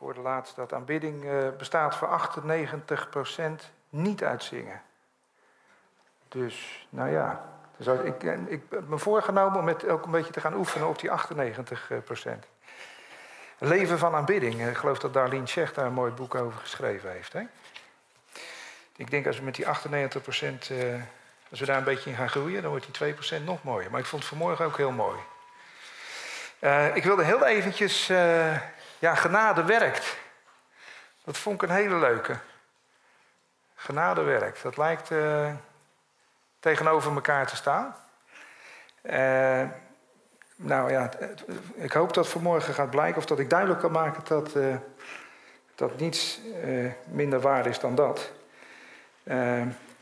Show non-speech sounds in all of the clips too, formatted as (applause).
hoorde laatst dat aanbidding uh, bestaat voor 98% niet uit zingen. Dus, nou ja. Ik, ik heb me voorgenomen om het ook een beetje te gaan oefenen op die 98%. Leven van aanbidding. Ik geloof dat Darlene Shecht daar een mooi boek over geschreven heeft. Hè? Ik denk als we met die 98%, uh, als we daar een beetje in gaan groeien, dan wordt die 2% nog mooier. Maar ik vond het vanmorgen ook heel mooi. Ik wilde heel eventjes, ja, genade werkt. Dat vond ik een hele leuke. Genade werkt. Dat lijkt uh, tegenover elkaar te staan. nou ja, ik hoop dat vanmorgen gaat blijken, of dat ik duidelijk kan maken dat, dat niets minder waar is dan dat.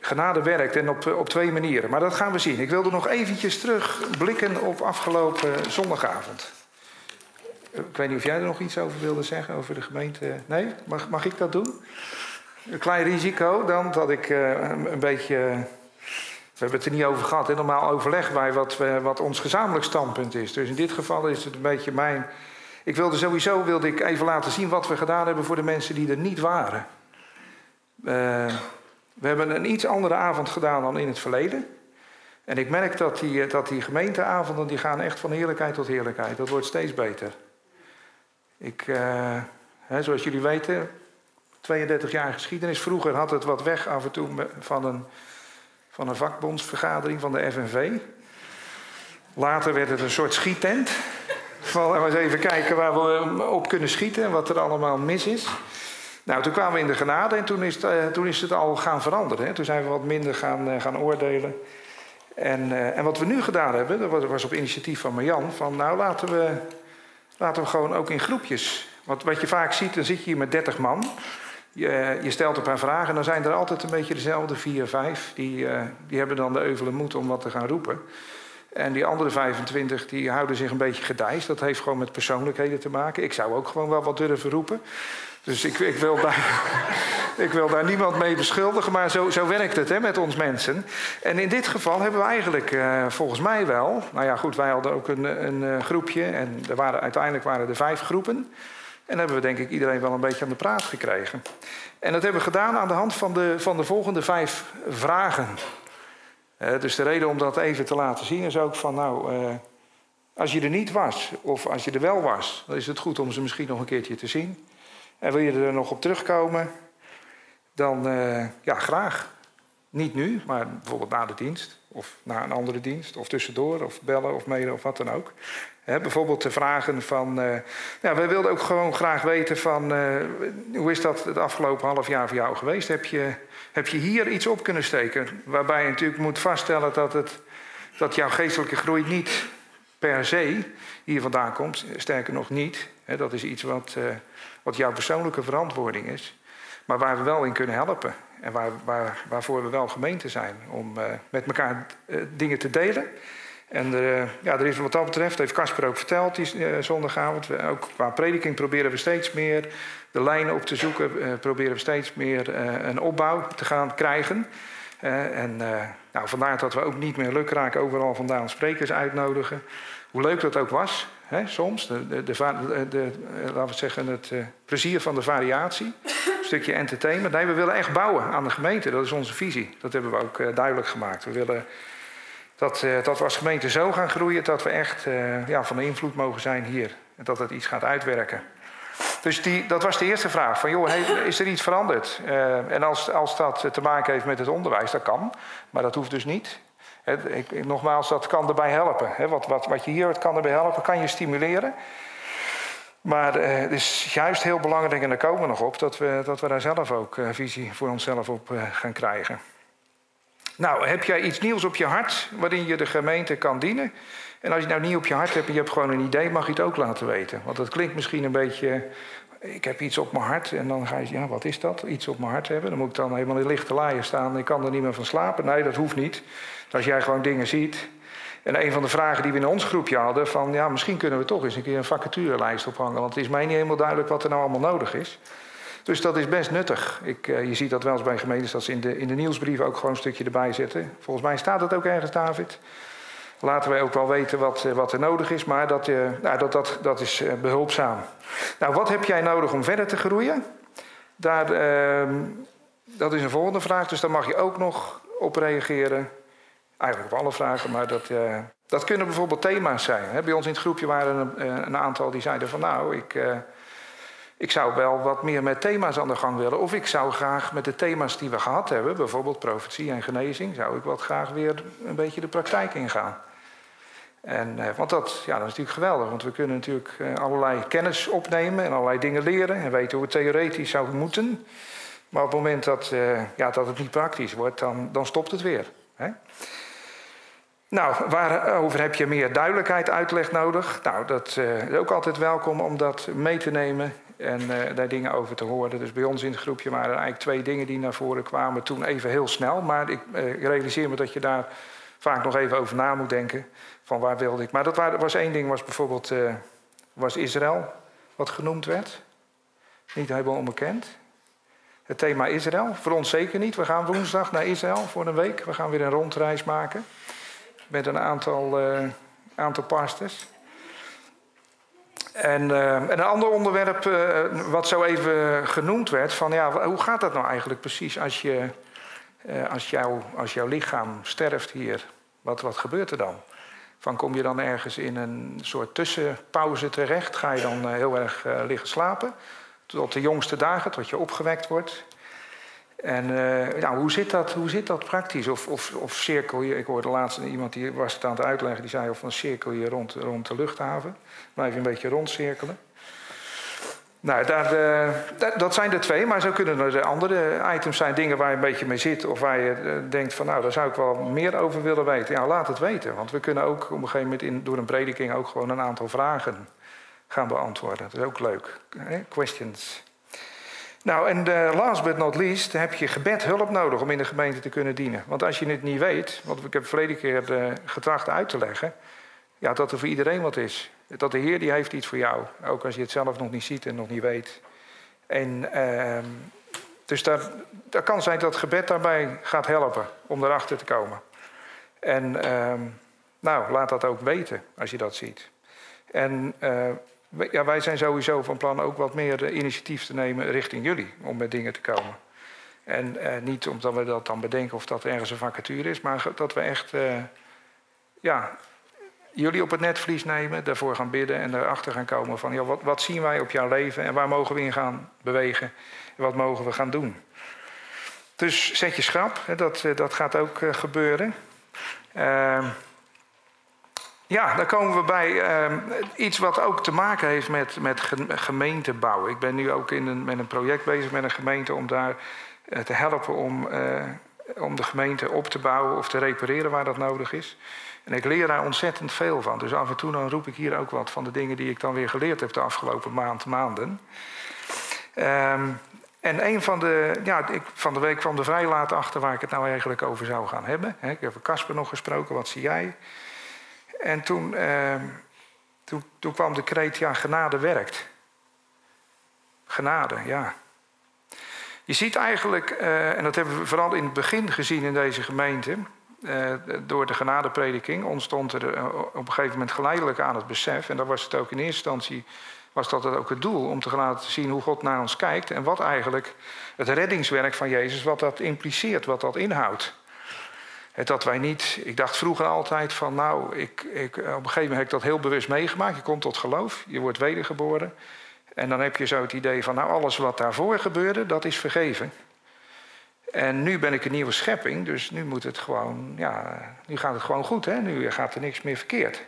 genade werkt en op, op twee manieren. Maar dat gaan we zien. Ik wilde nog eventjes terugblikken op afgelopen zondagavond. Ik weet niet of jij er nog iets over wilde zeggen, over de gemeente. Nee? Mag, mag ik dat doen? Een klein risico dan, dat ik uh, een, beetje. we hebben het er niet over gehad. Hè? Normaal overleggen wij wat, wat ons gezamenlijk standpunt is. Dus in dit geval is het een beetje mijn. Ik wilde sowieso wilde ik even laten zien wat we gedaan hebben voor de mensen die er niet waren. Uh, we hebben een iets andere avond gedaan dan in het verleden. En ik merk dat die, dat die gemeenteavonden die gaan echt van heerlijkheid tot heerlijkheid. Dat wordt steeds beter. Ik, uh, hè, zoals jullie weten, 32 jaar geschiedenis. Vroeger had het wat weg af en toe van een, van een vakbondsvergadering van de FNV. Later werd het een soort schiettent. Van, we eens even kijken waar we op kunnen schieten en wat er allemaal mis is. Nou, toen kwamen we in de genade en toen is het, uh, toen is het al gaan veranderen. Hè. Toen zijn we wat minder gaan, uh, gaan oordelen. En, en wat we nu gedaan hebben, dat was op initiatief van Marjan, van nou laten we Laten we gewoon ook in groepjes. Want wat je vaak ziet, dan zit je hier met 30 man. Je, je stelt een paar vragen en dan zijn er altijd een beetje dezelfde vier, vijf. Die, uh, die hebben dan de euvele moed om wat te gaan roepen. En die andere 25 die houden zich een beetje gedijst. Dat heeft gewoon met persoonlijkheden te maken. Ik zou ook gewoon wel wat durven roepen. Dus ik, ik, wil, daar, (laughs) ik wil daar niemand mee beschuldigen, maar zo, zo werkt het hè, met ons mensen. En in dit geval hebben we eigenlijk uh, volgens mij wel... Nou ja, goed, wij hadden ook een, een uh, groepje en er waren, uiteindelijk waren er vijf groepen. En hebben we denk ik iedereen wel een beetje aan de praat gekregen. En dat hebben we gedaan aan de hand van de, van de volgende vijf vragen. Uh, dus de reden om dat even te laten zien is ook van... nou, als je er niet was of als je er wel was... dan is het goed om ze misschien nog een keertje te zien... En wil je er nog op terugkomen, dan uh, ja, graag. Niet nu, maar bijvoorbeeld na de dienst. Of na een andere dienst. Of tussendoor. Of bellen of mailen of wat dan ook. Bijvoorbeeld de vragen van... Uh, ja, wij wilden ook gewoon graag weten van... Uh, hoe is dat het afgelopen half jaar voor jou geweest? Heb je, heb je hier iets op kunnen steken? Waarbij je natuurlijk moet vaststellen dat, het, dat jouw geestelijke groei niet per se hier vandaan komt. Sterker nog niet. Dat is iets wat... wat jouw persoonlijke verantwoording is, maar waar we wel in kunnen helpen. En waar, waar, waarvoor we wel gemeente zijn om uh, met elkaar uh, dingen te delen. En uh, ja, er is wat dat betreft, heeft Casper ook verteld die zondagavond. We, ook qua prediking proberen we steeds meer de lijnen op te zoeken. proberen we steeds meer een opbouw te gaan krijgen. En nou, vandaar dat we ook niet meer lukraak overal vandaan sprekers uitnodigen. Hoe leuk dat ook was, hè, soms. De, de, de, de, laten we zeggen, het uh, plezier van de variatie. Een stukje entertainment. Nee, we willen echt bouwen aan de gemeente. Dat is onze visie. Dat hebben we ook duidelijk gemaakt. We willen dat, dat we als gemeente zo gaan groeien... dat we echt ja, van invloed mogen zijn hier. En dat het iets gaat uitwerken. Dus dat was de eerste vraag. Van, joh, is er iets veranderd? en als, als dat te maken heeft met het onderwijs, dat kan. Maar dat hoeft dus niet. Ik, nogmaals, dat kan erbij helpen. Wat, wat, wat je hier kan erbij helpen, kan je stimuleren. Maar eh, het is juist heel belangrijk, en daar komen we nog op, dat we, dat we daar zelf ook eh, visie voor onszelf op eh, gaan krijgen. Nou, heb jij iets nieuws op je hart waarin je de gemeente kan dienen? En als je nou niet op je hart hebt en je hebt gewoon een idee, mag je het ook laten weten. Want dat klinkt misschien een beetje, ik heb iets op mijn hart. En dan ga je, ja, wat is dat? Iets op mijn hart hebben. Dan moet ik dan helemaal in lichte laaien staan. Ik kan er niet meer van slapen. Nee, dat hoeft niet. Als jij gewoon dingen ziet. En een van de vragen die we in ons groepje hadden: van ja, misschien kunnen we toch eens een keer een vacaturelijst ophangen. Want het is mij niet helemaal duidelijk wat er nou allemaal nodig is. Dus dat is best nuttig. Ik, uh, je ziet dat wel eens bij gemeentes dat ze in de, in de nieuwsbrief ook gewoon een stukje erbij zetten. Volgens mij staat het ook ergens, David. Laten wij ook wel weten wat, wat er nodig is, maar dat, nou, dat, dat, is behulpzaam. Nou, wat heb jij nodig om verder te groeien? Daar, ehm, dat is een volgende vraag, dus daar mag je ook nog op reageren. Eigenlijk op alle vragen, maar dat, dat kunnen bijvoorbeeld thema's zijn. Bij ons in het groepje waren een, een aantal die zeiden van nou, ik, ik zou wel wat meer met thema's aan de gang willen. Of ik zou graag met de thema's die we gehad hebben, bijvoorbeeld profetie en genezing, zou ik wat graag weer een beetje de praktijk ingaan. En, eh, want dat, ja, dat is natuurlijk geweldig, want we kunnen natuurlijk eh, allerlei kennis opnemen en allerlei dingen leren en weten hoe het theoretisch zou moeten. Maar op het moment dat, eh, ja, dat het niet praktisch wordt, dan, dan stopt het weer. Hè? Nou, waarover heb je meer duidelijkheid, uitleg nodig? Nou, dat is ook altijd welkom om dat mee te nemen en daar dingen over te horen. Dus bij ons in het groepje waren er eigenlijk twee dingen die naar voren kwamen. Toen even heel snel, maar ik realiseer me dat je daar vaak nog even over na moet denken. Van waar wilde ik. Maar dat was één ding, was bijvoorbeeld uh, was Israël, wat genoemd werd. Niet helemaal onbekend. Het thema Israël, voor ons zeker niet. We gaan woensdag naar Israël voor een week. We gaan weer een rondreis maken met een aantal, aantal pastors. En, uh, en, een ander onderwerp, uh, wat zo even genoemd werd, van ja, hoe gaat dat nou eigenlijk precies als, je, uh, als, jou, als jouw lichaam sterft hier? Wat, wat gebeurt er dan? Van kom je dan ergens in een soort tussenpauze terecht? Ga je dan heel erg liggen slapen? Tot de jongste dagen, tot je opgewekt wordt? En uh, nou, hoe, zit dat, hoe zit dat praktisch? Of, of, of cirkel je, ik hoorde laatst iemand die was het aan het uitleggen, die zei of een cirkel je rond, rond de luchthaven. Blijf je een beetje rondcirkelen. Nou, uh, dat zijn de twee, maar zo kunnen er de andere items zijn. Dingen waar je een beetje mee zit of waar je uh, denkt van nou, daar zou ik wel meer over willen weten. Ja, laat het weten, want we kunnen ook op een gegeven moment in, door een prediking ook gewoon een aantal vragen gaan beantwoorden. Dat is ook leuk. Questions. Nou, en uh, last but not least heb je gebed hulp nodig om in de gemeente te kunnen dienen. Want als je het niet weet, want ik heb verleden keer getracht uit te leggen, ja, dat er voor iedereen wat is. Dat de Heer die heeft iets voor jou, ook als je het zelf nog niet ziet en nog niet weet. En uh, dus daar, daar kan zijn dat gebed daarbij gaat helpen om erachter te komen. En ehm, nou, laat dat ook weten als je dat ziet. En eh, ja, wij zijn sowieso van plan ook wat meer initiatief te nemen richting jullie om met dingen te komen. En eh, niet omdat we dat dan bedenken of dat ergens een vacature is, maar dat we echt eh, ja, jullie op het netvlies nemen, daarvoor gaan bidden en erachter gaan komen van ja, wat, wat zien wij op jouw leven en waar mogen we in gaan bewegen en wat mogen we gaan doen. Dus zet je schrap, dat, eh, dat gaat ook uh, gebeuren. Uh, ja, dan komen we bij uh, iets wat ook te maken heeft met, met gemeentebouw. Ik ben nu ook in een, met een project bezig met een gemeente om daar uh, te helpen om, om de gemeente op te bouwen of te repareren waar dat nodig is. En ik leer daar ontzettend veel van. Dus af en toe dan roep ik hier ook wat van de dingen die ik dan weer geleerd heb de afgelopen maand, maanden. Um, en een van de, ja, ik, van de week kwam er vrij laat achter waar ik het nou eigenlijk over zou gaan hebben. Ik heb Casper nog gesproken, wat zie jij? En toen, uh, toen, toen kwam de kreet, ja, genade werkt. Genade, ja. Je ziet eigenlijk, uh, en dat hebben we vooral in het begin gezien in deze gemeente, uh, door de genadeprediking ontstond er uh, op een gegeven moment geleidelijk aan het besef, en dat was het ook in eerste instantie, was dat ook het doel, om te laten zien hoe God naar ons kijkt en wat eigenlijk het reddingswerk van Jezus, wat dat impliceert, wat dat inhoudt. Dat wij niet, ik dacht vroeger altijd van, nou, ik, ik, op een gegeven moment heb ik dat heel bewust meegemaakt. Je komt tot geloof, je wordt wedergeboren. En dan heb je zo het idee van, nou, alles wat daarvoor gebeurde, dat is vergeven. En nu ben ik een nieuwe schepping, dus nu moet het gewoon, ja, nu gaat het gewoon goed, hè? Nu gaat er niks meer verkeerd.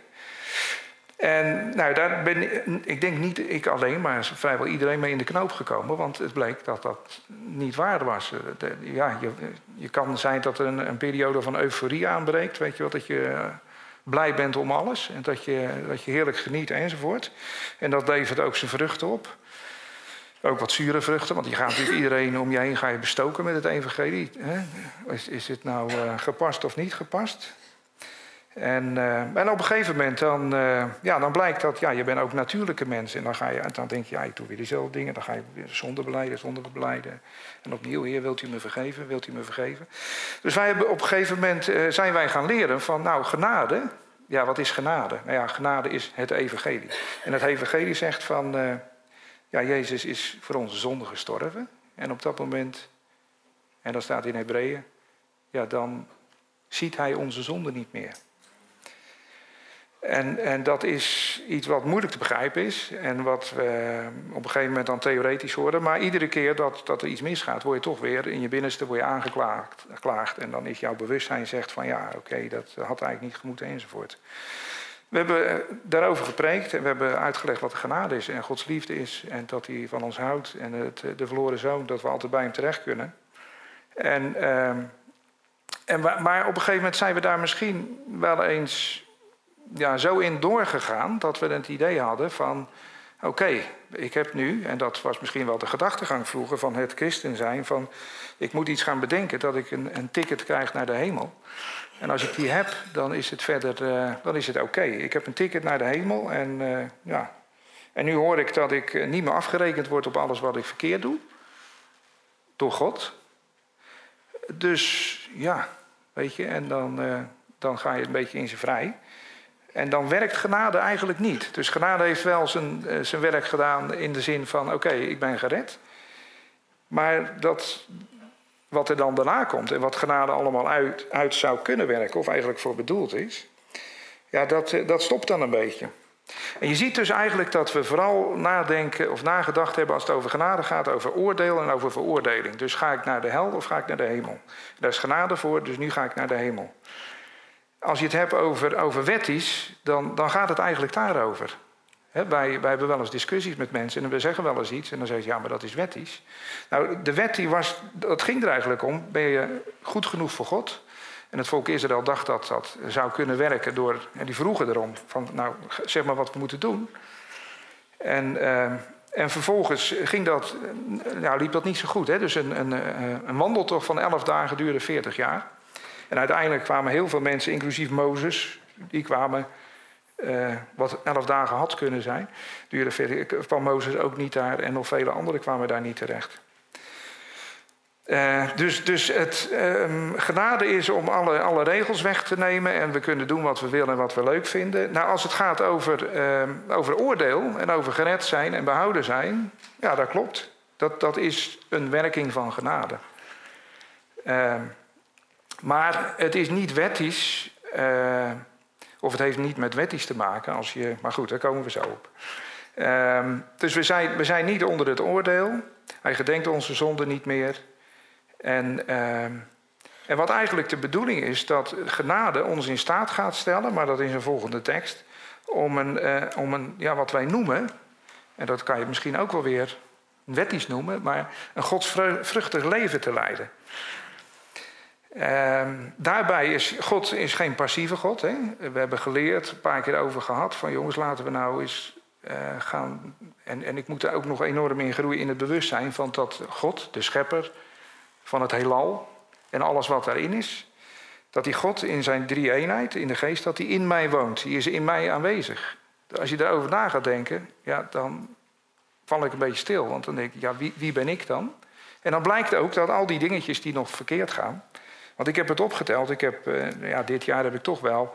En nou, daar ben ik denk niet ik alleen, maar vrijwel iedereen mee in de knoop gekomen. Want het bleek dat dat niet waar was. Ja, je, je, kan zijn dat er een, een, periode van euforie aanbreekt. Weet je wat, dat je blij bent om alles. En dat je, dat je heerlijk geniet enzovoort. En dat levert ook zijn vruchten op. Ook wat zure vruchten, want je gaat natuurlijk iedereen om je heen ga je bestoken met het evangelie. Hè? Is, is het nou uh, gepast of niet gepast? En, uh, en op een gegeven moment dan, uh, ja, dan blijkt dat ja, je bent ook natuurlijke mensen. En dan, ga je, dan denk je, ja, ik doe weer dezelfde dingen. Dan ga je weer zonde beleiden, zonde beleiden. En opnieuw, Heer, wilt u me vergeven? Wilt u me vergeven? Dus wij hebben op een gegeven moment zijn wij gaan leren van, nou, genade, ja, wat is genade? Nou ja, genade is het evangelie. En het evangelie zegt van, ja, Jezus is voor onze zonde gestorven. En op dat moment, en dat staat in Hebreeën, ja, dan ziet hij onze zonde niet meer. En, en dat is iets wat moeilijk te begrijpen is en wat we op een gegeven moment dan theoretisch horen. Maar iedere keer dat, dat er iets misgaat, word je toch weer in je binnenste word je aangeklaagd. En dan is jouw bewustzijn zegt van ja, oké, dat had eigenlijk niet gemoeten enzovoort. We hebben eh, daarover gepreekt en we hebben uitgelegd wat de genade is en Gods liefde is. En dat hij van ons houdt en het, de verloren zoon, dat we altijd bij hem terecht kunnen. En, uh, en, maar op een gegeven moment zijn we daar misschien wel eens ja, zo in doorgegaan dat we het idee hadden van... Oké, ik heb nu, en dat was misschien wel de gedachtegang vroeger van het christen zijn... van ik moet iets gaan bedenken dat ik een, een ticket krijg naar de hemel. En als ik die heb, dan is het verder uh, dan is het oké. Ik heb een ticket naar de hemel en uh, ja... En nu hoor ik dat ik niet meer afgerekend word op alles wat ik verkeerd doe. Door God. Dus ja, weet je, en dan, dan ga je een beetje in zijn vrij. En dan werkt genade eigenlijk niet. Dus genade heeft wel zijn, eh, zijn werk gedaan in de zin van: oké, ik ben gered. Maar dat, wat er dan daarna komt en wat genade allemaal uit, uit zou kunnen werken, of eigenlijk voor bedoeld is, ja, dat, eh, dat stopt dan een beetje. En je ziet dus eigenlijk dat we vooral nadenken of nagedacht hebben als het over genade gaat, over oordeel en over veroordeling. Dus ga ik naar de hel of ga ik naar de hemel? Daar is genade voor, dus nu ga ik naar de hemel. Als je het hebt over, over wetties, dan, dan gaat het eigenlijk daarover. Wij, hebben wel eens discussies met mensen en we zeggen wel eens iets en dan zeggen ze ja, maar dat is wetties. Nou, de wet die was, dat ging er eigenlijk om, ben je goed genoeg voor God? En het volk Israël dacht dat dat zou kunnen werken door, en die vroegen erom, van nou, zeg maar wat we moeten doen. En, uh, en vervolgens ging dat, nou, liep dat niet zo goed. Hè? Dus een, een, een wandeltocht van elf dagen duurde 40 jaar. En uiteindelijk kwamen heel veel mensen, inclusief Mozes, die kwamen, uh, wat elf dagen had kunnen zijn. Duurde verder, Mozes ook niet daar en nog vele anderen kwamen daar niet terecht. Uh, dus, dus het uh, genade is om alle, alle regels weg te nemen en we kunnen doen wat we willen en wat we leuk vinden. Nou, als het gaat over, uh, over oordeel en over gered zijn en behouden zijn, ja, dat klopt. Dat, dat is een werking van genade. Ehm, maar het is niet wettisch, uh, of het heeft niet met wettisch te maken. Als je, maar goed, daar komen we zo op. Uh, dus we zijn, we zijn niet onder het oordeel. Hij gedenkt onze zonde niet meer. En, uh, en wat eigenlijk de bedoeling is, dat genade ons in staat gaat stellen, maar dat is een volgende tekst, om een, uh, om een ja, wat wij noemen, en dat kan je misschien ook wel weer wettisch noemen, maar een godsvruchtig leven te leiden. Uh, daarbij is God is geen passieve God. Hè? We hebben geleerd, een paar keer over gehad, van jongens, laten we nou eens uh, gaan. En, en ik moet er ook nog enorm in groeien in het bewustzijn van dat God, de schepper van het heelal en alles wat daarin is, dat die God in zijn drie eenheid, in de geest, dat hij in mij woont. Die is in mij aanwezig. Als je daarover na gaat denken, ja, dan val ik een beetje stil. Want dan denk ik, ja, wie, wie ben ik dan? En dan blijkt ook dat al die dingetjes die nog verkeerd gaan, want ik heb het opgeteld. Ik heb, uh, ja, dit jaar heb ik toch wel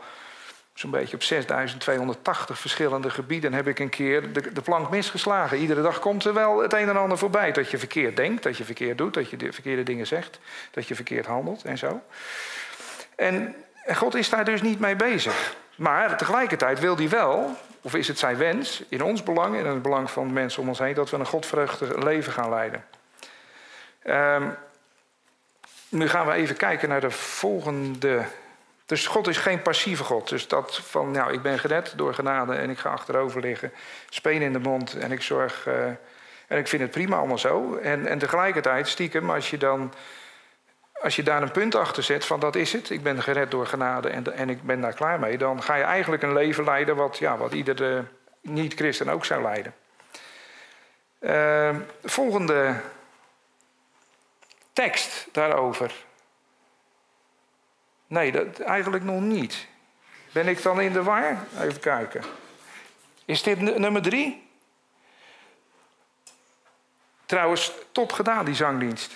zo'n beetje op 6280 verschillende gebieden heb ik een keer de, de, plank misgeslagen. Iedere dag komt er wel het een en ander voorbij. Dat je verkeerd denkt, dat je verkeerd doet, dat je de verkeerde dingen zegt, dat je verkeerd handelt en zo. En God is daar dus niet mee bezig. Maar tegelijkertijd wil hij wel, of is het zijn wens, in ons belang en in het belang van de mensen om ons heen, dat we een godvreugdig leven gaan leiden. Um, nu gaan we even kijken naar de volgende. Dus God is geen passieve God. Dus dat van, nou, ik ben gered door genade en ik ga achterover liggen, speen in de mond en ik zorg. Uh, en ik vind het prima allemaal zo. En, en tegelijkertijd, stiekem, als je dan. Als je daar een punt achter zet van dat is het, ik ben gered door genade en, en ik ben daar klaar mee, dan ga je eigenlijk een leven leiden wat, ja, wat ieder niet-christen ook zou leiden. Uh, volgende tekst daarover? Nee, dat eigenlijk nog niet. Ben ik dan in de war? Even kijken. Is dit nummer drie? Trouwens, top gedaan, die zangdienst.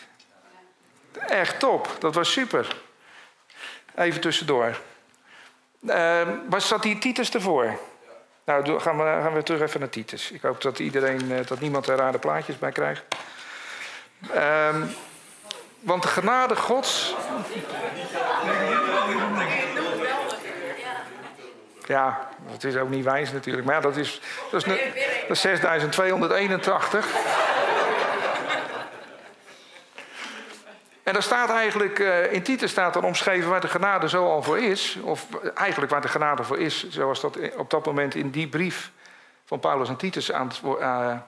Echt top, dat was super. Even tussendoor. Waar zat die Titus ervoor? Nou, gaan we, gaan we terug even naar Titus. Ik hoop dat, iedereen, uh, dat niemand er rare plaatjes bij krijgt. Um, want de genade Gods. Ja, dat is ook niet wijs natuurlijk. Maar dat is, dat is, dat is 6281. En daar staat eigenlijk, uh, in Titus staat dan omschreven waar de genade zo al voor is. Of eigenlijk waar de genade voor is, zoals dat op dat moment in die brief van Paulus en Titus aan het,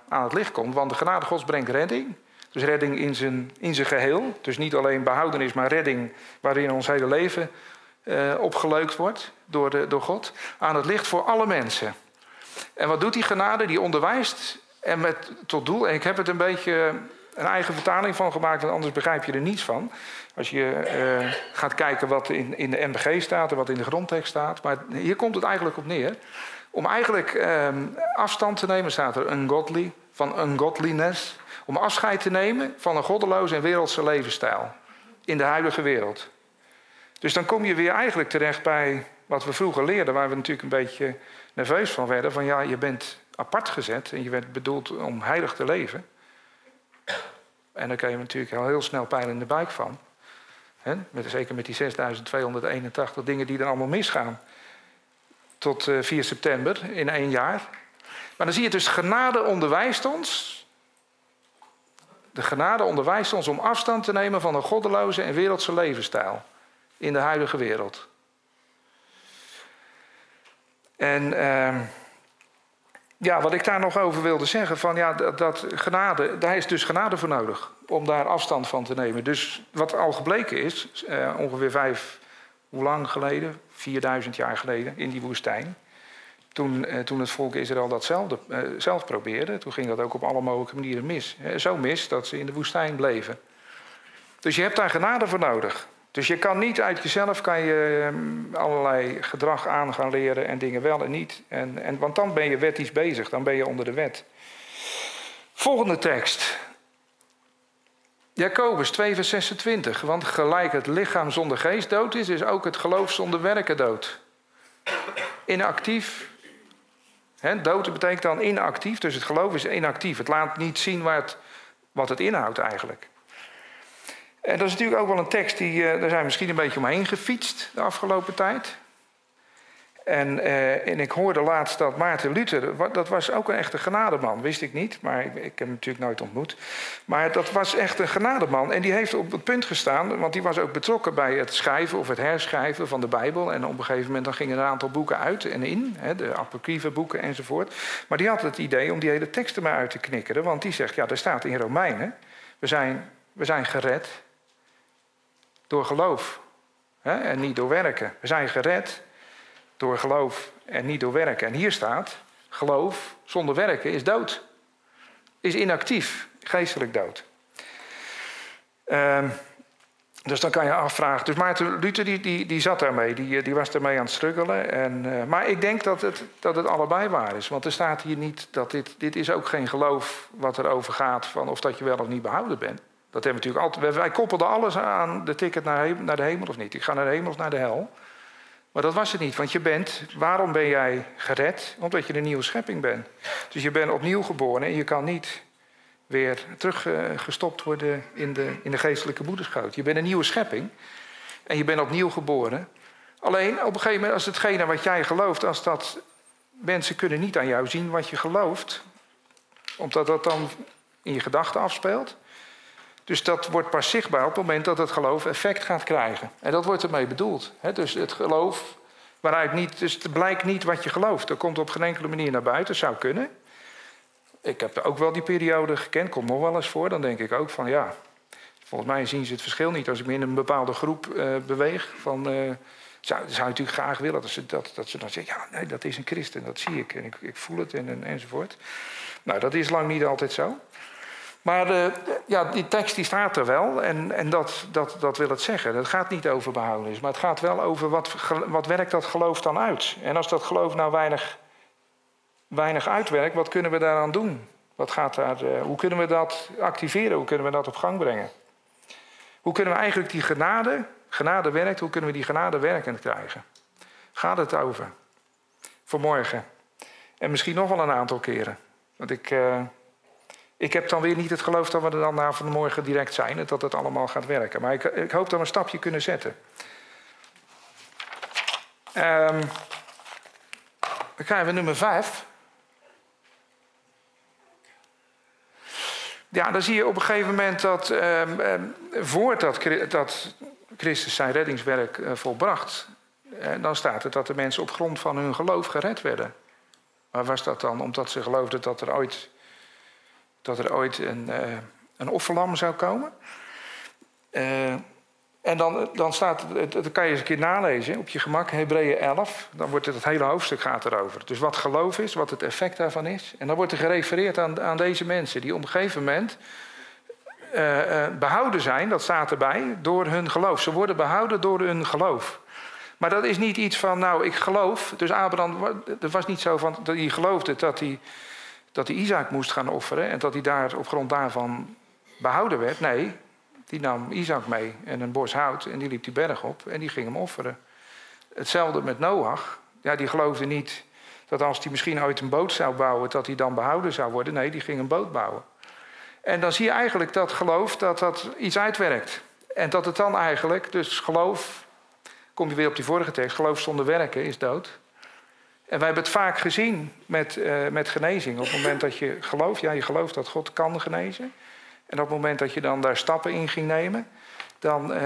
aan het licht komt. Want de genade Gods brengt redding. Dus redding in zijn, in zijn geheel. Dus niet alleen behoudenis, maar redding waarin ons hele leven uh, opgeleukt wordt door, de, door God. Aan het licht voor alle mensen. En wat doet die genade? Die onderwijst en met tot doel. En ik heb het een beetje een eigen vertaling van gemaakt, want anders begrijp je er niets van. Als je uh, gaat kijken wat in, in de MBG staat en wat in de grondtekst staat. Maar hier komt het eigenlijk op neer. Om eigenlijk uh, afstand te nemen, staat er ungodly, van ungodliness. Om afscheid te nemen van een goddeloze en wereldse levensstijl in de huidige wereld. Dus dan kom je weer eigenlijk terecht bij wat we vroeger leerden, waar we natuurlijk een beetje nerveus van werden. Van ja, je bent apart gezet en je werd bedoeld om heilig te leven. En daar krijg je natuurlijk al heel snel pijn in de buik van. Met, zeker met die 6281 dingen die er allemaal misgaan. Tot 4 eh, september in één jaar. Maar dan zie je dus, genade onderwijst ons. De genade onderwijst ons om afstand te nemen van een goddeloze en wereldse levensstijl. In de huidige wereld. En... Uh, ja, wat ik daar nog over wilde zeggen, van ja, dat, dat, genade, daar is dus genade voor nodig om daar afstand van te nemen. Dus wat al gebleken is, eh, ongeveer vijf, hoe lang geleden? 4000 jaar geleden in die woestijn. Toen, eh, toen het volk Israël dat zelf, eh, zelf probeerde, toen ging dat ook op alle mogelijke manieren mis. Zo mis dat ze in de woestijn bleven. Dus je hebt daar genade voor nodig. Dus je kan niet uit jezelf kan je ehm, allerlei gedrag aan gaan leren en dingen wel en niet. En, en, want dan ben je wettisch bezig, dan ben je onder de wet. Volgende tekst. Jacobus 2 vers 26. Want gelijk het lichaam zonder geest dood is, is ook het geloof zonder werken dood. Inactief. He, dood betekent dan inactief, dus het geloof is inactief. Het laat niet zien wat het inhoudt eigenlijk. En dat is natuurlijk ook wel een tekst die, uh, daar zijn we misschien een beetje omheen gefietst de afgelopen tijd. En, uh, en ik hoorde laatst dat Maarten Luther, dat was ook een echte genademan, wist ik niet, maar ik, heb hem natuurlijk nooit ontmoet. Maar dat was echt een genademan en die heeft op het punt gestaan, want die was ook betrokken bij het schrijven of het herschrijven van de Bijbel. En op een gegeven moment dan gingen er een aantal boeken uit en in, hè, de apocryfe boeken enzovoort. Maar die had het idee om die hele teksten maar uit te knikkeren, want die zegt, ja, er staat in Romeinen, we zijn, we zijn gered door geloof hè, en niet door werken. We zijn gered door geloof en niet door werken. En hier staat, geloof zonder werken is dood. Is inactief, geestelijk dood. Uh, dus dan kan je afvragen. Dus Maarten Luther die, die, die zat daarmee, die, die was daarmee aan het struggelen. En, uh, maar ik denk dat het, dat het allebei waar is. Want er staat hier niet dat dit, dit is ook geen geloof wat erover gaat van of dat je wel of niet behouden bent. Dat hebben we natuurlijk altijd. Wij koppelden alles aan de ticket naar, naar de hemel of niet. Ik ga naar de hemel of naar de hel. Maar dat was het niet, want je bent, waarom ben jij gered? Omdat je een nieuwe schepping bent. Dus je bent opnieuw geboren en je kan niet weer teruggestopt worden in de, in de geestelijke moederschoot. Je bent een nieuwe schepping en je bent opnieuw geboren. Alleen op een gegeven moment, als hetgene wat jij gelooft, als dat mensen kunnen niet aan jou zien wat je gelooft, omdat dat dan in je gedachten afspeelt. Dus dat wordt pas zichtbaar op het moment dat het geloof effect gaat krijgen. En dat wordt ermee bedoeld. Dus het geloof waaruit niet, dus het blijkt niet wat je gelooft. Dat komt op geen enkele manier naar buiten, zou kunnen. Ik heb ook wel die periode gekend, komt nog wel eens voor. Dan denk ik ook van ja, volgens mij zien ze het verschil niet. Als ik me in een bepaalde groep uh, beweeg, van, uh, zou, zou je natuurlijk graag willen dat ze, dat, dat ze dan zeggen... ja, nee, dat is een christen, dat zie ik en ik, ik voel het en, enzovoort. Nou, dat is lang niet altijd zo. Maar de, ja, die tekst die staat er wel en, en dat, dat, dat wil het zeggen. Het gaat niet over behoudenis, maar het gaat wel over wat, wat werkt dat geloof dan uit. En als dat geloof nou weinig, weinig uitwerkt, wat kunnen we daaraan doen? Wat gaat daar, uh, hoe kunnen we dat activeren? Hoe kunnen we dat op gang brengen? Hoe kunnen we eigenlijk die genade, genade werkt, hoe kunnen we die genade werkend krijgen? gaat het over? Vanmorgen. En misschien nog wel een aantal keren. Want ik, uh, ik heb dan weer niet het geloof dat we er dan na vanmorgen direct zijn en dat het allemaal gaat werken. Maar ik, ik hoop dat we een stapje kunnen zetten. Um, dan krijgen we nummer 5. Ja, dan zie je op een gegeven moment dat um, um, voordat dat Christus zijn reddingswerk uh, volbracht, uh, dan staat het dat de mensen op grond van hun geloof gered werden. Waar was dat dan? Omdat ze geloofden dat er ooit, dat er ooit een, uh, een offerlam zou komen. En dan, dan staat, dat kan je eens een keer nalezen op je gemak, Hebreeën 11. Dan wordt het, het hele hoofdstuk gaat erover. Dus wat geloof is, wat het effect daarvan is. En dan wordt er gerefereerd aan, aan deze mensen die op een gegeven moment uh, behouden zijn, dat staat erbij, door hun geloof. Ze worden behouden door hun geloof. Maar dat is niet iets van, nou, ik geloof. Dus Abraham, het was niet zo van dat hij geloofde dat hij, dat hij Isaac moest gaan offeren en dat hij daar op grond daarvan behouden werd. Nee, die nam Isaac mee en een bos hout en die liep die berg op en die ging hem offeren. Hetzelfde met Noach. Ja, die geloofde niet dat als hij misschien ooit een boot zou bouwen, dat hij dan behouden zou worden. Nee, die ging een boot bouwen. En dan zie je eigenlijk dat geloof dat dat iets uitwerkt. En dat het dan eigenlijk, dus geloof, kom je weer op die vorige tekst, geloof zonder werken is dood. En wij hebben het vaak gezien met, uh, met genezing. Op het moment dat je gelooft, ja, je gelooft dat God kan genezen. En op het moment dat je dan daar stappen in ging nemen, dan, uh,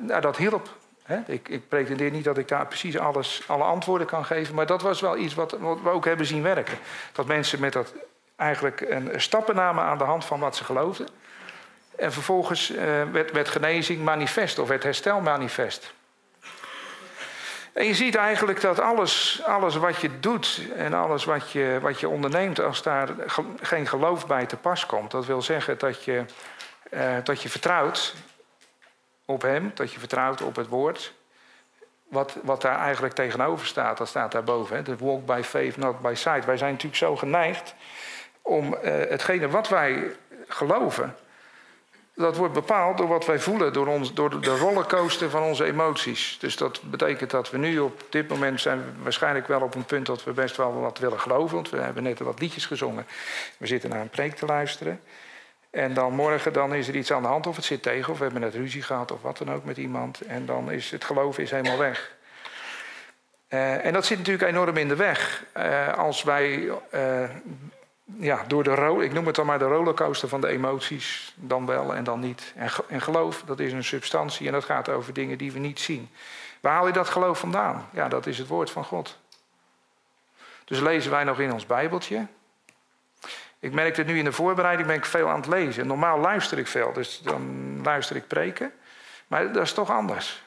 nou, dat hielp. Hè? Ik, ik pretendeer niet dat ik daar precies alles, alle antwoorden kan geven, maar dat was wel iets wat, wat we ook hebben zien werken. Dat mensen met dat eigenlijk een stappen namen aan de hand van wat ze geloofden. En vervolgens uh, werd, werd genezing manifest of werd herstel manifest. En je ziet eigenlijk dat alles, alles wat je doet en alles wat je, wat je onderneemt, als daar geen geloof bij te pas komt, dat wil zeggen dat je, uh, dat je vertrouwt op Hem, dat je vertrouwt op het woord. Wat, wat daar eigenlijk tegenover staat, dat staat daarboven. Hè? De walk by faith, not by sight. Wij zijn natuurlijk zo geneigd om uh, hetgene wat wij geloven, dat wordt bepaald door wat wij voelen, door, ons, door de rollercoaster van onze emoties. Dus dat betekent dat we nu op dit moment zijn we waarschijnlijk wel op een punt dat we best wel wat willen geloven. Want we hebben net wat liedjes gezongen. We zitten naar een preek te luisteren. En dan morgen dan is er iets aan de hand of het zit tegen of we hebben net ruzie gehad of wat dan ook met iemand. En dan is het geloven is helemaal weg. Uh, en dat zit natuurlijk enorm in de weg. Uh, als wij uh, ja, door de, ik noem het dan maar de rollercoaster van de emoties, dan wel en dan niet. En, en geloof, dat is een substantie en dat gaat over dingen die we niet zien. Waar haal je dat geloof vandaan? Ja, dat is het woord van God. Dus lezen wij nog in ons Bijbeltje. Ik merk het nu in de voorbereiding, ben ik veel aan het lezen. Normaal luister ik veel, dus dan luister ik preken. Maar dat is toch anders.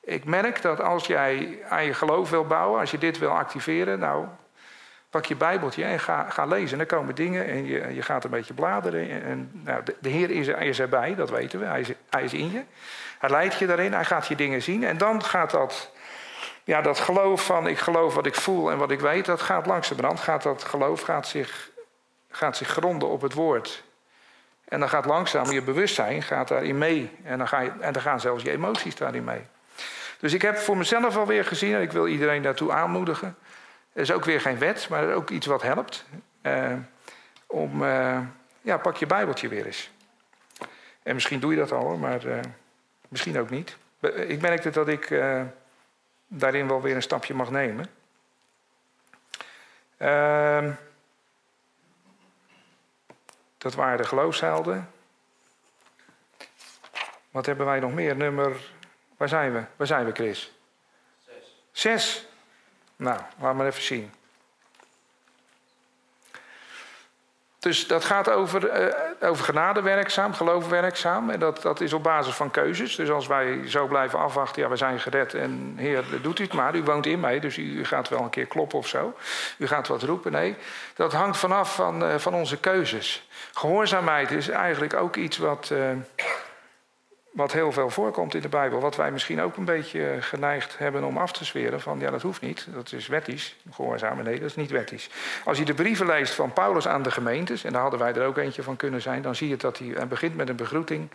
Ik merk dat als jij aan je geloof wil bouwen, als je dit wil activeren, nou, Pak je Bijbeltje en ga, ga lezen. En dan komen dingen en je, je gaat een beetje bladeren. En, nou, de, de, Heer is, is, erbij, dat weten we. Hij is, hij is in je. Hij leidt je daarin, hij gaat je dingen zien. En dan gaat dat, ja, dat geloof van ik geloof wat ik voel en wat ik weet, dat gaat langzamerhand. Gaat dat geloof gaat zich, gaat zich gronden op het woord. En dan gaat langzaam je bewustzijn gaat daarin mee. En dan, ga je, en dan gaan zelfs je emoties daarin mee. Dus ik heb voor mezelf alweer gezien, en ik wil iedereen daartoe aanmoedigen. Er is ook weer geen wet, maar ook iets wat helpt. Uh, om, uh, ja, pak je Bijbeltje weer eens. En misschien doe je dat al, maar uh, misschien ook niet. Ik merkte dat ik daarin wel weer een stapje mag nemen. Ehm, dat waren de geloofshelden. Wat hebben wij nog meer? Nummer. Waar zijn we? Waar zijn we, Chris? Zes. Zes. Nou, laat maar even zien. Dus dat gaat over, uh, over genade werkzaam, geloof werkzaam. En dat, dat is op basis van keuzes. Dus als wij zo blijven afwachten, ja, we zijn gered en Heer, doet u het maar. U woont in mij, dus u gaat wel een keer kloppen of zo. U gaat wat roepen. Nee, dat hangt vanaf van, uh, van onze keuzes. Gehoorzaamheid is eigenlijk ook iets wat, uh, wat heel veel voorkomt in de Bijbel, wat wij misschien ook een beetje geneigd hebben om af te zweren van ja, dat hoeft niet, dat is wettisch, gehoorzamen, nee, dat is niet wettisch. Als je de brieven leest van Paulus aan de gemeentes, en daar hadden wij er ook eentje van kunnen zijn, dan zie je dat hij begint met een begroeting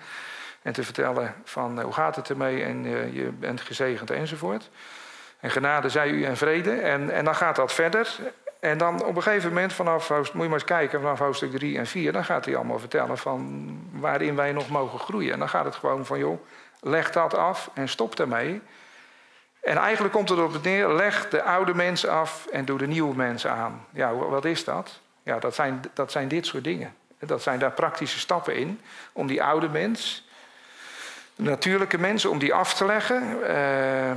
en te vertellen van hoe gaat het ermee en je bent gezegend enzovoort. En genade zij u en vrede. En, en dan gaat dat verder. En dan op een gegeven moment, vanaf moet je maar eens kijken, vanaf hoofdstuk 3 en 4, dan gaat hij allemaal vertellen van waarin wij nog mogen groeien. En dan gaat het gewoon van, joh, leg dat af en stop daarmee. En eigenlijk komt het op het neer, leg de oude mens af en doe de nieuwe mens aan. Ja, wat is dat? Ja, dat zijn, dat zijn dit soort dingen. Dat zijn daar praktische stappen in om die oude mens, natuurlijke mensen, om die af te leggen. Eh,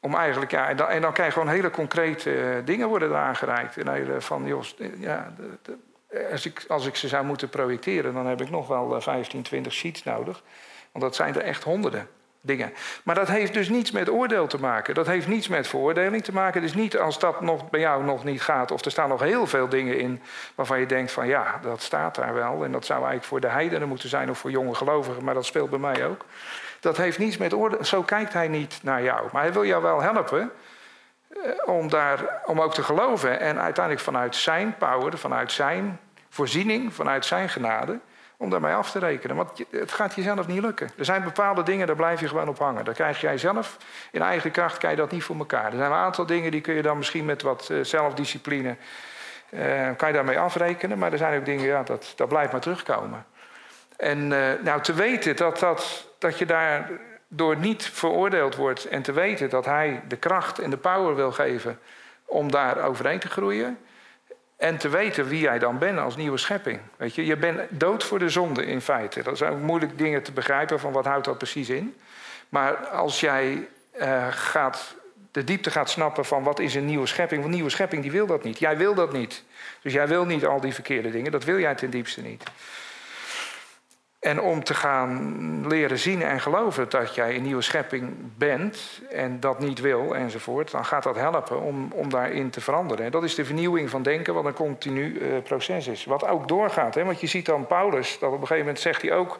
om eigenlijk, ja, en dan, en je gewoon hele concrete eh, dingen worden er aangereikt. En van, joh, ja, de, als, ik, als ik ze zou moeten projecteren, dan heb ik nog wel 15, eh, 20 sheets nodig. Want dat zijn er echt honderden dingen. Maar dat heeft dus niets met oordeel te maken. Dat heeft niets met veroordeling te maken. Dus niet als dat nog bij jou nog niet gaat, of er staan nog heel veel dingen in waarvan je denkt van ja, dat staat daar wel. En dat zou eigenlijk voor de heidenen moeten zijn of voor jonge gelovigen, maar dat speelt bij mij ook. Dat heeft niets met oordeel. Zo kijkt hij niet naar jou. Maar hij wil jou wel helpen eh, om, daar, om ook te geloven. En uiteindelijk vanuit zijn power, vanuit zijn voorziening, vanuit zijn genade om daarmee af te rekenen. Want het gaat jezelf niet lukken. Er zijn bepaalde dingen, daar blijf je gewoon op hangen. Daar krijg jij zelf, in eigen kracht, kan je dat niet voor elkaar. Er zijn een aantal dingen die kun je dan misschien met wat eh, zelfdiscipline... Uh, kan je daarmee afrekenen, maar er zijn ook dingen, ja, dat, dat blijft maar terugkomen. En uh, nou, te weten dat, dat, dat je daardoor niet veroordeeld wordt... en te weten dat hij de kracht en de power wil geven om daar overheen te groeien... En te weten wie jij dan bent als nieuwe schepping. Weet je, je bent dood voor de zonde in feite. Dat zijn ook moeilijk dingen te begrijpen van wat houdt dat precies in. Maar als jij uh, gaat, de diepte gaat snappen van wat is een nieuwe schepping. Want een nieuwe schepping die wil dat niet. Jij wil dat niet. Dus jij wil niet al die verkeerde dingen. Dat wil jij ten diepste niet. En om te gaan leren zien en geloven dat jij een nieuwe schepping bent en dat niet wil enzovoort, dan gaat dat helpen om, om daarin te veranderen. En dat is de vernieuwing van denken, wat een continu uh, proces is. Wat ook doorgaat. Hè? Want je ziet dan Paulus, dat op een gegeven moment zegt hij ook,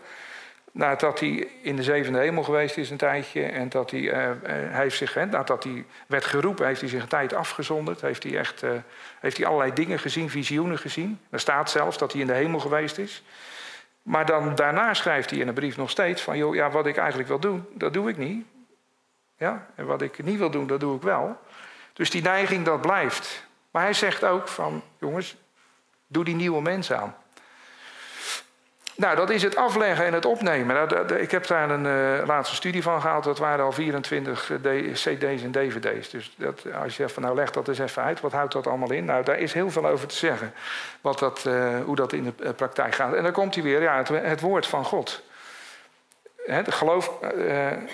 nadat hij in de zevende hemel geweest is een tijdje en dat hij, uh, hij heeft zich, hè, nadat hij werd geroepen, heeft hij zich een tijd afgezonderd, heeft hij echt heeft hij allerlei dingen gezien, visioenen gezien. Er staat zelfs dat hij in de hemel geweest is. Maar dan daarna schrijft hij in een brief nog steeds van, joh, ja, wat ik eigenlijk wil doen, dat doe ik niet. Ja, en wat ik niet wil doen, dat doe ik wel. Dus die neiging, dat blijft. Maar hij zegt ook van, jongens, doe die nieuwe mensen aan. Nou, dat is het afleggen en het opnemen. Nou, ik heb daar een uh, laatste studie van gehaald. Dat waren al 24 eh, cd's en dvd's. Dus dat, als je zegt van nou leg dat eens even uit. Wat houdt dat allemaal in? Nou, daar is heel veel over te zeggen. Wat dat, uh, hoe dat in de praktijk gaat. En dan komt hij weer, ja, het, het woord van God. He, geloof,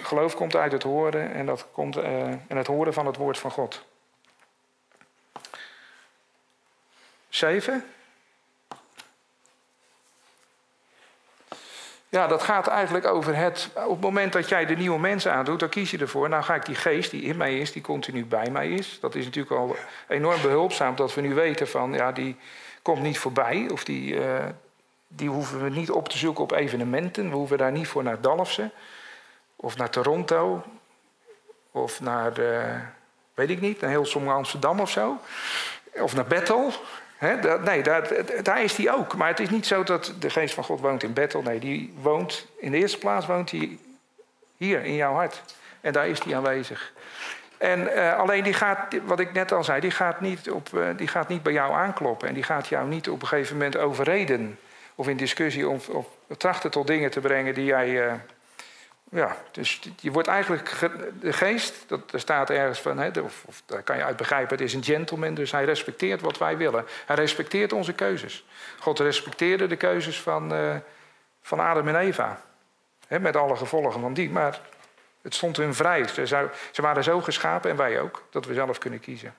geloof komt uit het horen en, dat komt, en het horen van het woord van God. Zeven. Ja, dat gaat eigenlijk over het. Op het moment dat jij de nieuwe mensen aandoet, dan kies je ervoor. Nou ga ik die geest die in mij is, die continu bij mij is. Dat is natuurlijk al enorm behulpzaam dat we nu weten van ja, die komt niet voorbij. Of die, uh, die hoeven we niet op te zoeken op evenementen. We hoeven daar niet voor naar Dalfsen. Of naar Toronto. Of naar, uh, weet ik niet, naar heel sommige Amsterdam of zo. Of naar Bethel nee, daar, daar, is hij ook. Maar het is niet zo dat de geest van God woont in Bethel. Nee, die woont, in de eerste plaats woont hij hier in jouw hart. En daar is hij aanwezig. En uh, alleen die gaat, wat ik net al zei, die gaat, niet op, uh, die gaat niet bij jou aankloppen. En die gaat jou niet op een gegeven moment overreden. Of in discussie of, of trachten tot dingen te brengen die jij uh, ja, dus je wordt eigenlijk de geest, dat, er staat ergens van, hè, of, of, daar kan je uit begrijpen, het is een gentleman, dus hij respecteert wat wij willen. Hij respecteert onze keuzes. God respecteerde de keuzes van, uh, van Adam en Eva. Hè, met alle gevolgen van die, maar het stond hun vrij. Ze, ze waren zo geschapen, en wij ook, dat we zelf kunnen kiezen.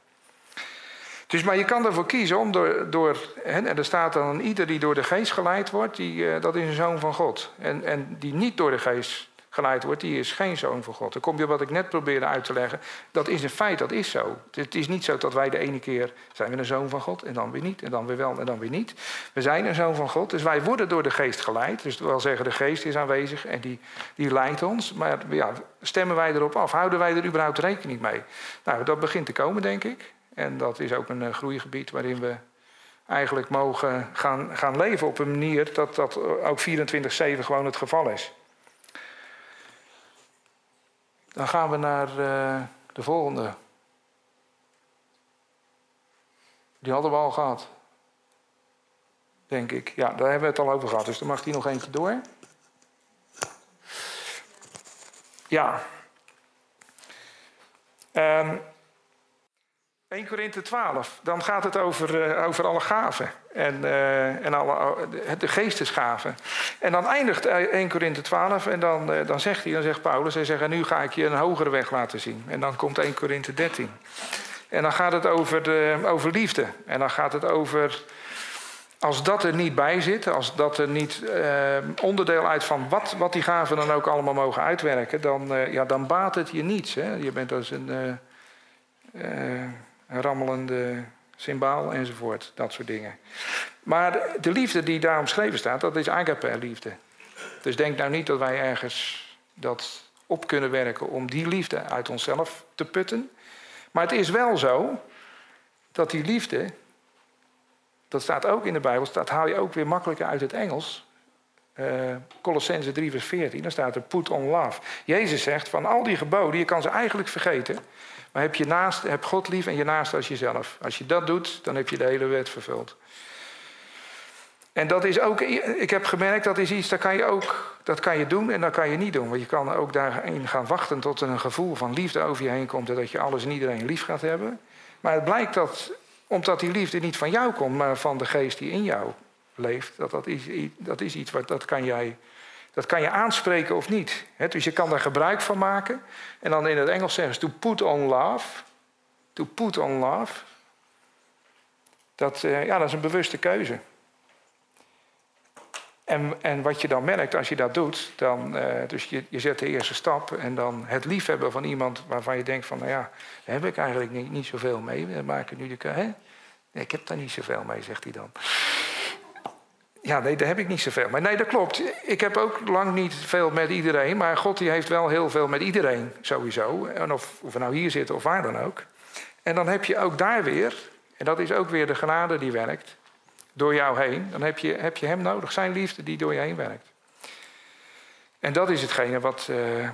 Dus, maar je kan ervoor kiezen om door, door en er staat dan ieder die door de geest geleid wordt, die, uh, dat is een zoon van God. En, en die niet door de geest geleid wordt, die is geen zoon van God. Dan kom je wat ik net probeerde uit te leggen. Dat is een feit, dat is zo. Het is niet zo dat wij de ene keer zijn we een zoon van God en dan weer niet. En dan weer wel en dan weer niet. We zijn een zoon van God, dus wij worden door de geest geleid. Dus dat wil zeggen, de geest is aanwezig en die, die leidt ons. Maar ja, stemmen wij erop af? Houden wij er überhaupt rekening mee? Nou, dat begint te komen, denk ik. En dat is ook een uh, groeigebied waarin we eigenlijk mogen gaan, gaan leven op een manier dat dat ook 24-7 gewoon het geval is. Dan gaan we naar uh, de volgende. Die hadden we al gehad. Denk ik. Ja, daar hebben we het al over gehad. Dus dan mag die nog eentje door. Ja. Um, 1 Korinthe 12, dan gaat het over, uh, over alle gaven en, uh, en alle, de geestesgaven. En dan eindigt 1 Korinthe 12 en dan, dan zegt hij, dan zegt Paulus, hij zegt, en nu ga ik je een hogere weg laten zien. En dan komt 1 Korinthe 13. En dan gaat het over, de, over liefde. En dan gaat het over, als dat er niet bij zit, als dat er niet onderdeel uit van wat, wat die gaven dan ook allemaal mogen uitwerken, dan, ja, dan baat het je niets. Hè? Je bent als een een rammelende symbaal enzovoort. Dat soort dingen. Maar de liefde die daar omschreven staat, dat is agape-liefde. Dus denk nou niet dat wij ergens dat op kunnen werken om die liefde uit onszelf te putten. Maar het is wel zo dat die liefde, dat staat ook in de Bijbel, dat haal je ook weer makkelijker uit het Engels. Uh, Colossense 3 vers 14, daar staat er put on love. Jezus zegt van al die geboden, je kan ze eigenlijk vergeten. Maar heb, je naast, heb God lief en je naast als jezelf. Als je dat doet, dan heb je de hele wet vervuld. En dat is ook, ik heb gemerkt, dat is iets, dat kan je ook, dat kan je doen en dat kan je niet doen. Want je kan ook daarin gaan wachten tot er een gevoel van liefde over je heen komt en dat je alles en iedereen lief gaat hebben. Maar het blijkt dat, omdat die liefde niet van jou komt, maar van de geest die in jou leeft, dat, dat, is, dat is iets wat dat kan jij dat kan je aanspreken of niet. dus je kan daar gebruik van maken. En dan in het Engels zeggen ze to put on love. To put on love. Dat, uh, ja, dat is een bewuste keuze. En, en wat je dan merkt als je dat doet, dan, uh, dus je, je zet de eerste stap en dan het liefhebben van iemand waarvan je denkt van, nou ja, daar heb ik eigenlijk niet, niet zoveel mee. We maken nu de? Nee, ik heb daar niet zoveel mee, zegt hij dan. Ja, nee, daar heb ik niet zoveel. Maar nee, dat klopt. Ik heb ook lang niet veel met iedereen. Maar God die heeft wel heel veel met iedereen, sowieso. En of, of we nou hier zitten of waar dan ook. En dan heb je ook daar weer, en dat is ook weer de genade die werkt, door jou heen. Dan heb je, heb je hem nodig, zijn liefde die door je heen werkt. En dat is hetgene wat, uh,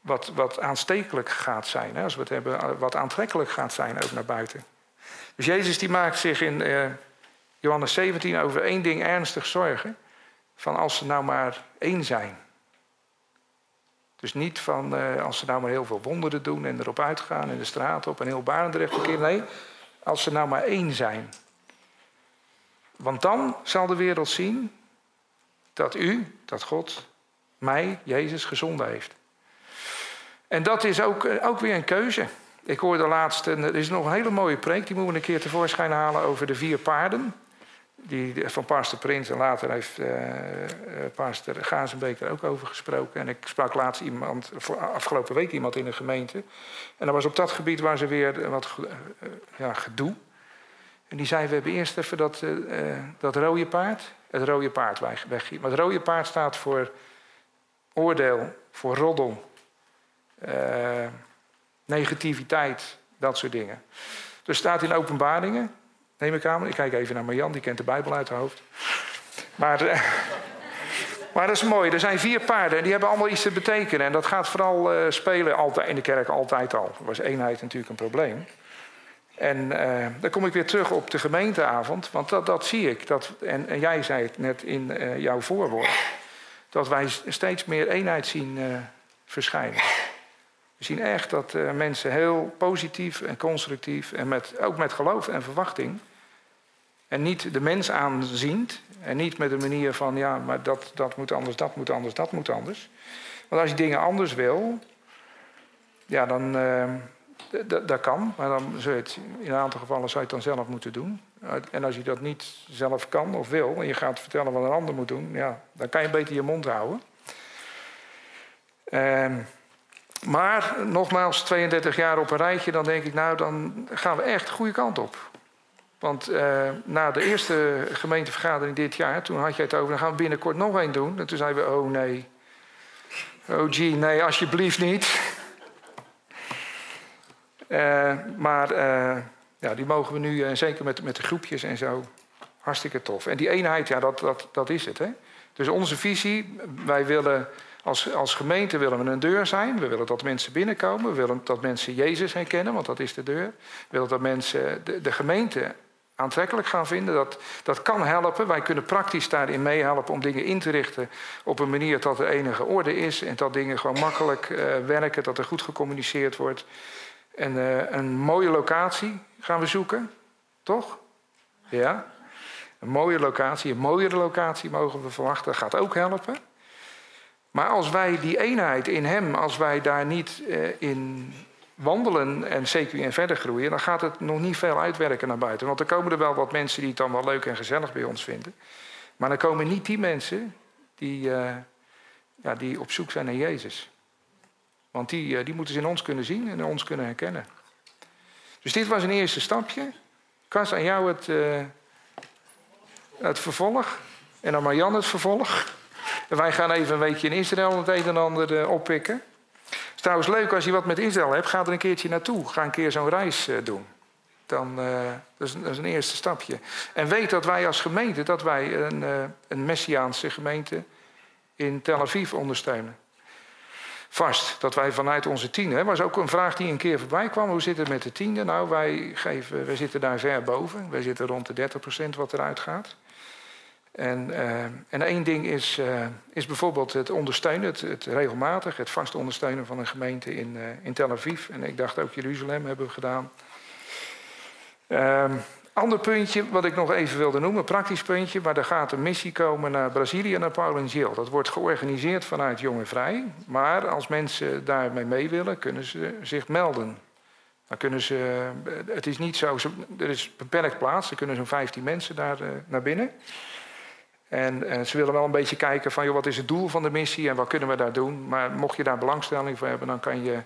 wat, wat aanstekelijk gaat zijn. Hè? Als we het hebben, wat aantrekkelijk gaat zijn ook naar buiten. Dus Jezus die maakt zich in... Uh, Johannes 17 over één ding ernstig zorgen. Van als ze nou maar één zijn. Dus niet van uh, als ze nou maar heel veel wonderen doen en erop uitgaan en de straat op en heel Barendrecht verkeer. Nee, als ze nou maar één zijn. Want dan zal de wereld zien dat u, dat God, mij, Jezus, gezonden heeft. En dat is ook, eh, ook weer een keuze. Ik hoorde laatst, er is nog een hele mooie preek, die moeten we een keer tevoorschijn halen over de vier paarden die, van Pastor Prins. En later heeft uh, Pastor Gazenbeek er ook over gesproken. En ik sprak laatst iemand, afgelopen week iemand in de gemeente. En dat was op dat gebied waar ze weer wat ja, gedoe. En die zei, we hebben eerst even dat, dat rode paard, het rode paard weggeven. Maar het rode paard staat voor oordeel, voor roddel, negativiteit, dat soort dingen. Dus staat in openbaringen, Neem ik aan. Ik kijk even naar Marjan, die kent de Bijbel uit haar hoofd. Maar, eh, maar dat is mooi. Er zijn vier paarden en die hebben allemaal iets te betekenen. En dat gaat vooral uh, spelen altijd, in de kerk altijd al. Was eenheid natuurlijk een probleem. En uh, dan kom ik weer terug op de gemeenteavond, want dat, dat zie ik. Dat, en, jij zei het net in jouw voorwoord. Dat wij steeds meer eenheid zien verschijnen. We zien echt dat mensen heel positief en constructief en met, ook met geloof en verwachting en niet de mens aanziend. En niet met de manier van, ja, maar dat, dat moet anders, dat moet anders, dat moet anders. Want als je dingen anders wil, ja, dan. Uh, dat kan, maar dan zul je het, in een aantal gevallen zou je het dan zelf moeten doen. En als je dat niet zelf kan of wil, en je gaat vertellen wat een ander moet doen, ja, dan kan je beter je mond houden. Uh, maar nogmaals, 32 jaar op een rijtje, dan denk ik, nou, dan gaan we echt de goede kant op. Want uh, na de eerste gemeentevergadering dit jaar, toen had jij het over, dan gaan we binnenkort nog één doen. En toen zeiden we, oh nee. Oh gee, nee, alsjeblieft niet. Uh, (laughs) maar uh, ja, die mogen we nu, zeker met, met de groepjes en zo, hartstikke tof. En die eenheid, ja, dat, dat, dat is het. Hè? Dus onze visie, wij willen Als, als gemeente willen we een deur zijn. We willen dat mensen binnenkomen. We willen dat mensen Jezus herkennen, want dat is de deur. We willen dat mensen de, de gemeente aantrekkelijk gaan vinden. Dat, dat kan helpen. Wij kunnen praktisch daarin meehelpen om dingen in te richten op een manier dat er enige orde is en dat dingen gewoon makkelijk uh, werken, dat er goed gecommuniceerd wordt. En uh, een mooie locatie gaan we zoeken, toch? Ja. Een mooie locatie, een mooiere locatie mogen we verwachten. Dat gaat ook helpen. Maar als wij die eenheid in Hem, als wij daar niet uh, in wandelen en CQ verder groeien, dan gaat het nog niet veel uitwerken naar buiten. Want er komen er wel wat mensen die het dan wel leuk en gezellig bij ons vinden. Maar dan komen niet die mensen die, uh, ja, die op zoek zijn naar Jezus. Want die, uh, die moeten ze in ons kunnen zien en in ons kunnen herkennen. Dus dit was een eerste stapje. Kas, aan jou het, uh, het vervolg. En aan Marjan het vervolg. En wij gaan even een weekje in Israël het een en ander oppikken is trouwens leuk als je wat met Israël hebt, ga er een keertje naartoe. Ga een keer zo'n reis uh, doen. Dan, uh, dat, is, dat, is, een eerste stapje. En weet dat wij als gemeente, dat wij een, uh, een Messiaanse gemeente in Tel Aviv ondersteunen. Vast, dat wij vanuit onze tiende, dat was ook een vraag die een keer voorbij kwam. Hoe zit het met de tiende? Nou, wij, geven, wij zitten daar ver boven. Wij zitten rond de 30% wat eruit gaat. En, uh, en één ding is, uh, is bijvoorbeeld het ondersteunen, het, het, regelmatig, het vast ondersteunen van een gemeente in, uh, in Tel Aviv. En ik dacht ook Jeruzalem hebben we gedaan. Um, ander puntje wat ik nog even wilde noemen, praktisch puntje, maar er gaat een missie komen naar Brazilië, naar Paul en Gil. Dat wordt georganiseerd vanuit Jong en Vrij. Maar als mensen daarmee mee willen, kunnen ze zich melden. Dan kunnen ze, het is niet zo, er is beperkt plaats, er kunnen zo'n 15 mensen daar naar binnen. En, en, ze willen wel een beetje kijken van joh, wat is het doel van de missie en wat kunnen we daar doen. Maar mocht je daar belangstelling voor hebben, dan kan je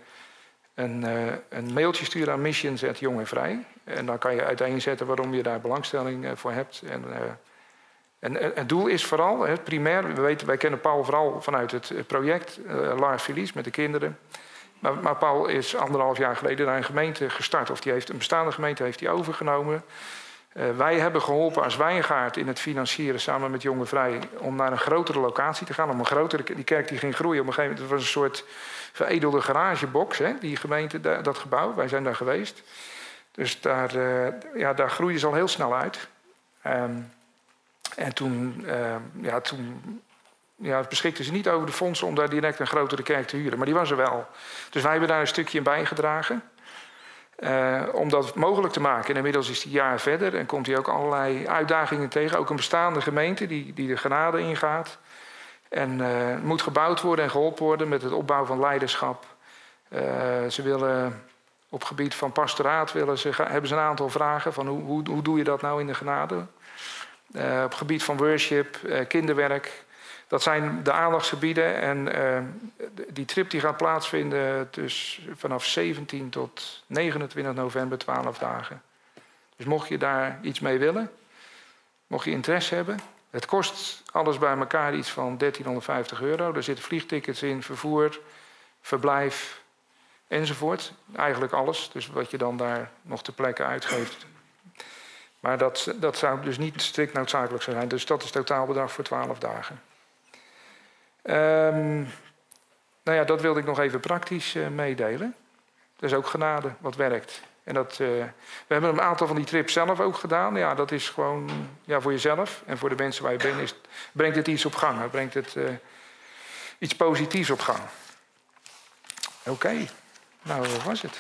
een, uh, een mailtje sturen aan Missions@jong en Vrij. En dan kan je uiteenzetten waarom je daar belangstelling uh, voor hebt. En, en, het doel is vooral, primair, we weten, wij kennen Paul vooral vanuit het project Lars Felice met de kinderen. Maar, maar, Paul is anderhalf jaar geleden naar een gemeente gestart. Of die heeft een bestaande gemeente heeft hij overgenomen. Uh, wij hebben geholpen als Wijngaard in het financieren samen met Jonge Vrij om naar een grotere locatie te gaan. Om een grotere, die kerk die ging groeien. Op een gegeven moment het was een soort veredelde garagebox, hè, die gemeente, dat gebouw. Wij zijn daar geweest. Dus daar, uh, ja, daar groeide ze al heel snel uit. Um, en toen, uh, ja, toen ja, beschikten ze niet over de fondsen om daar direct een grotere kerk te huren. Maar die was er wel. Dus wij hebben daar een stukje in bijgedragen. Uh, om dat mogelijk te maken. En inmiddels is hij jaar verder en komt hij ook allerlei uitdagingen tegen. Ook een bestaande gemeente die, die de genade ingaat. En uh, moet gebouwd worden en geholpen worden met het opbouwen van leiderschap. Uh, ze willen op gebied van pastoraat willen ze, hebben ze een aantal vragen van hoe, hoe, hoe doe je dat nou in de genade? op gebied van worship, kinderwerk, dat zijn de aandachtsgebieden en uh, die trip die gaat plaatsvinden dus vanaf 17 tot 29 november, 12 dagen. Dus mocht je daar iets mee willen, mocht je interesse hebben. Het kost alles bij elkaar iets van 1350 euro. Er zitten vliegtickets in, vervoer, verblijf enzovoort. Eigenlijk alles, dus wat je dan daar nog ter plekke uitgeeft. Maar dat, dat zou dus niet strikt noodzakelijk zijn. Dus dat is totaalbedrag voor 12 dagen. Um, nou ja, dat wilde ik nog even praktisch uh, meedelen. Dat is ook genade wat werkt. En dat, uh, we hebben een aantal van die trips zelf ook gedaan. Ja, dat is gewoon ja, voor jezelf en voor de mensen waar je bent. Brengt het iets op gang. Brengt het uh, iets positiefs op gang. Oké, nou, wat was het?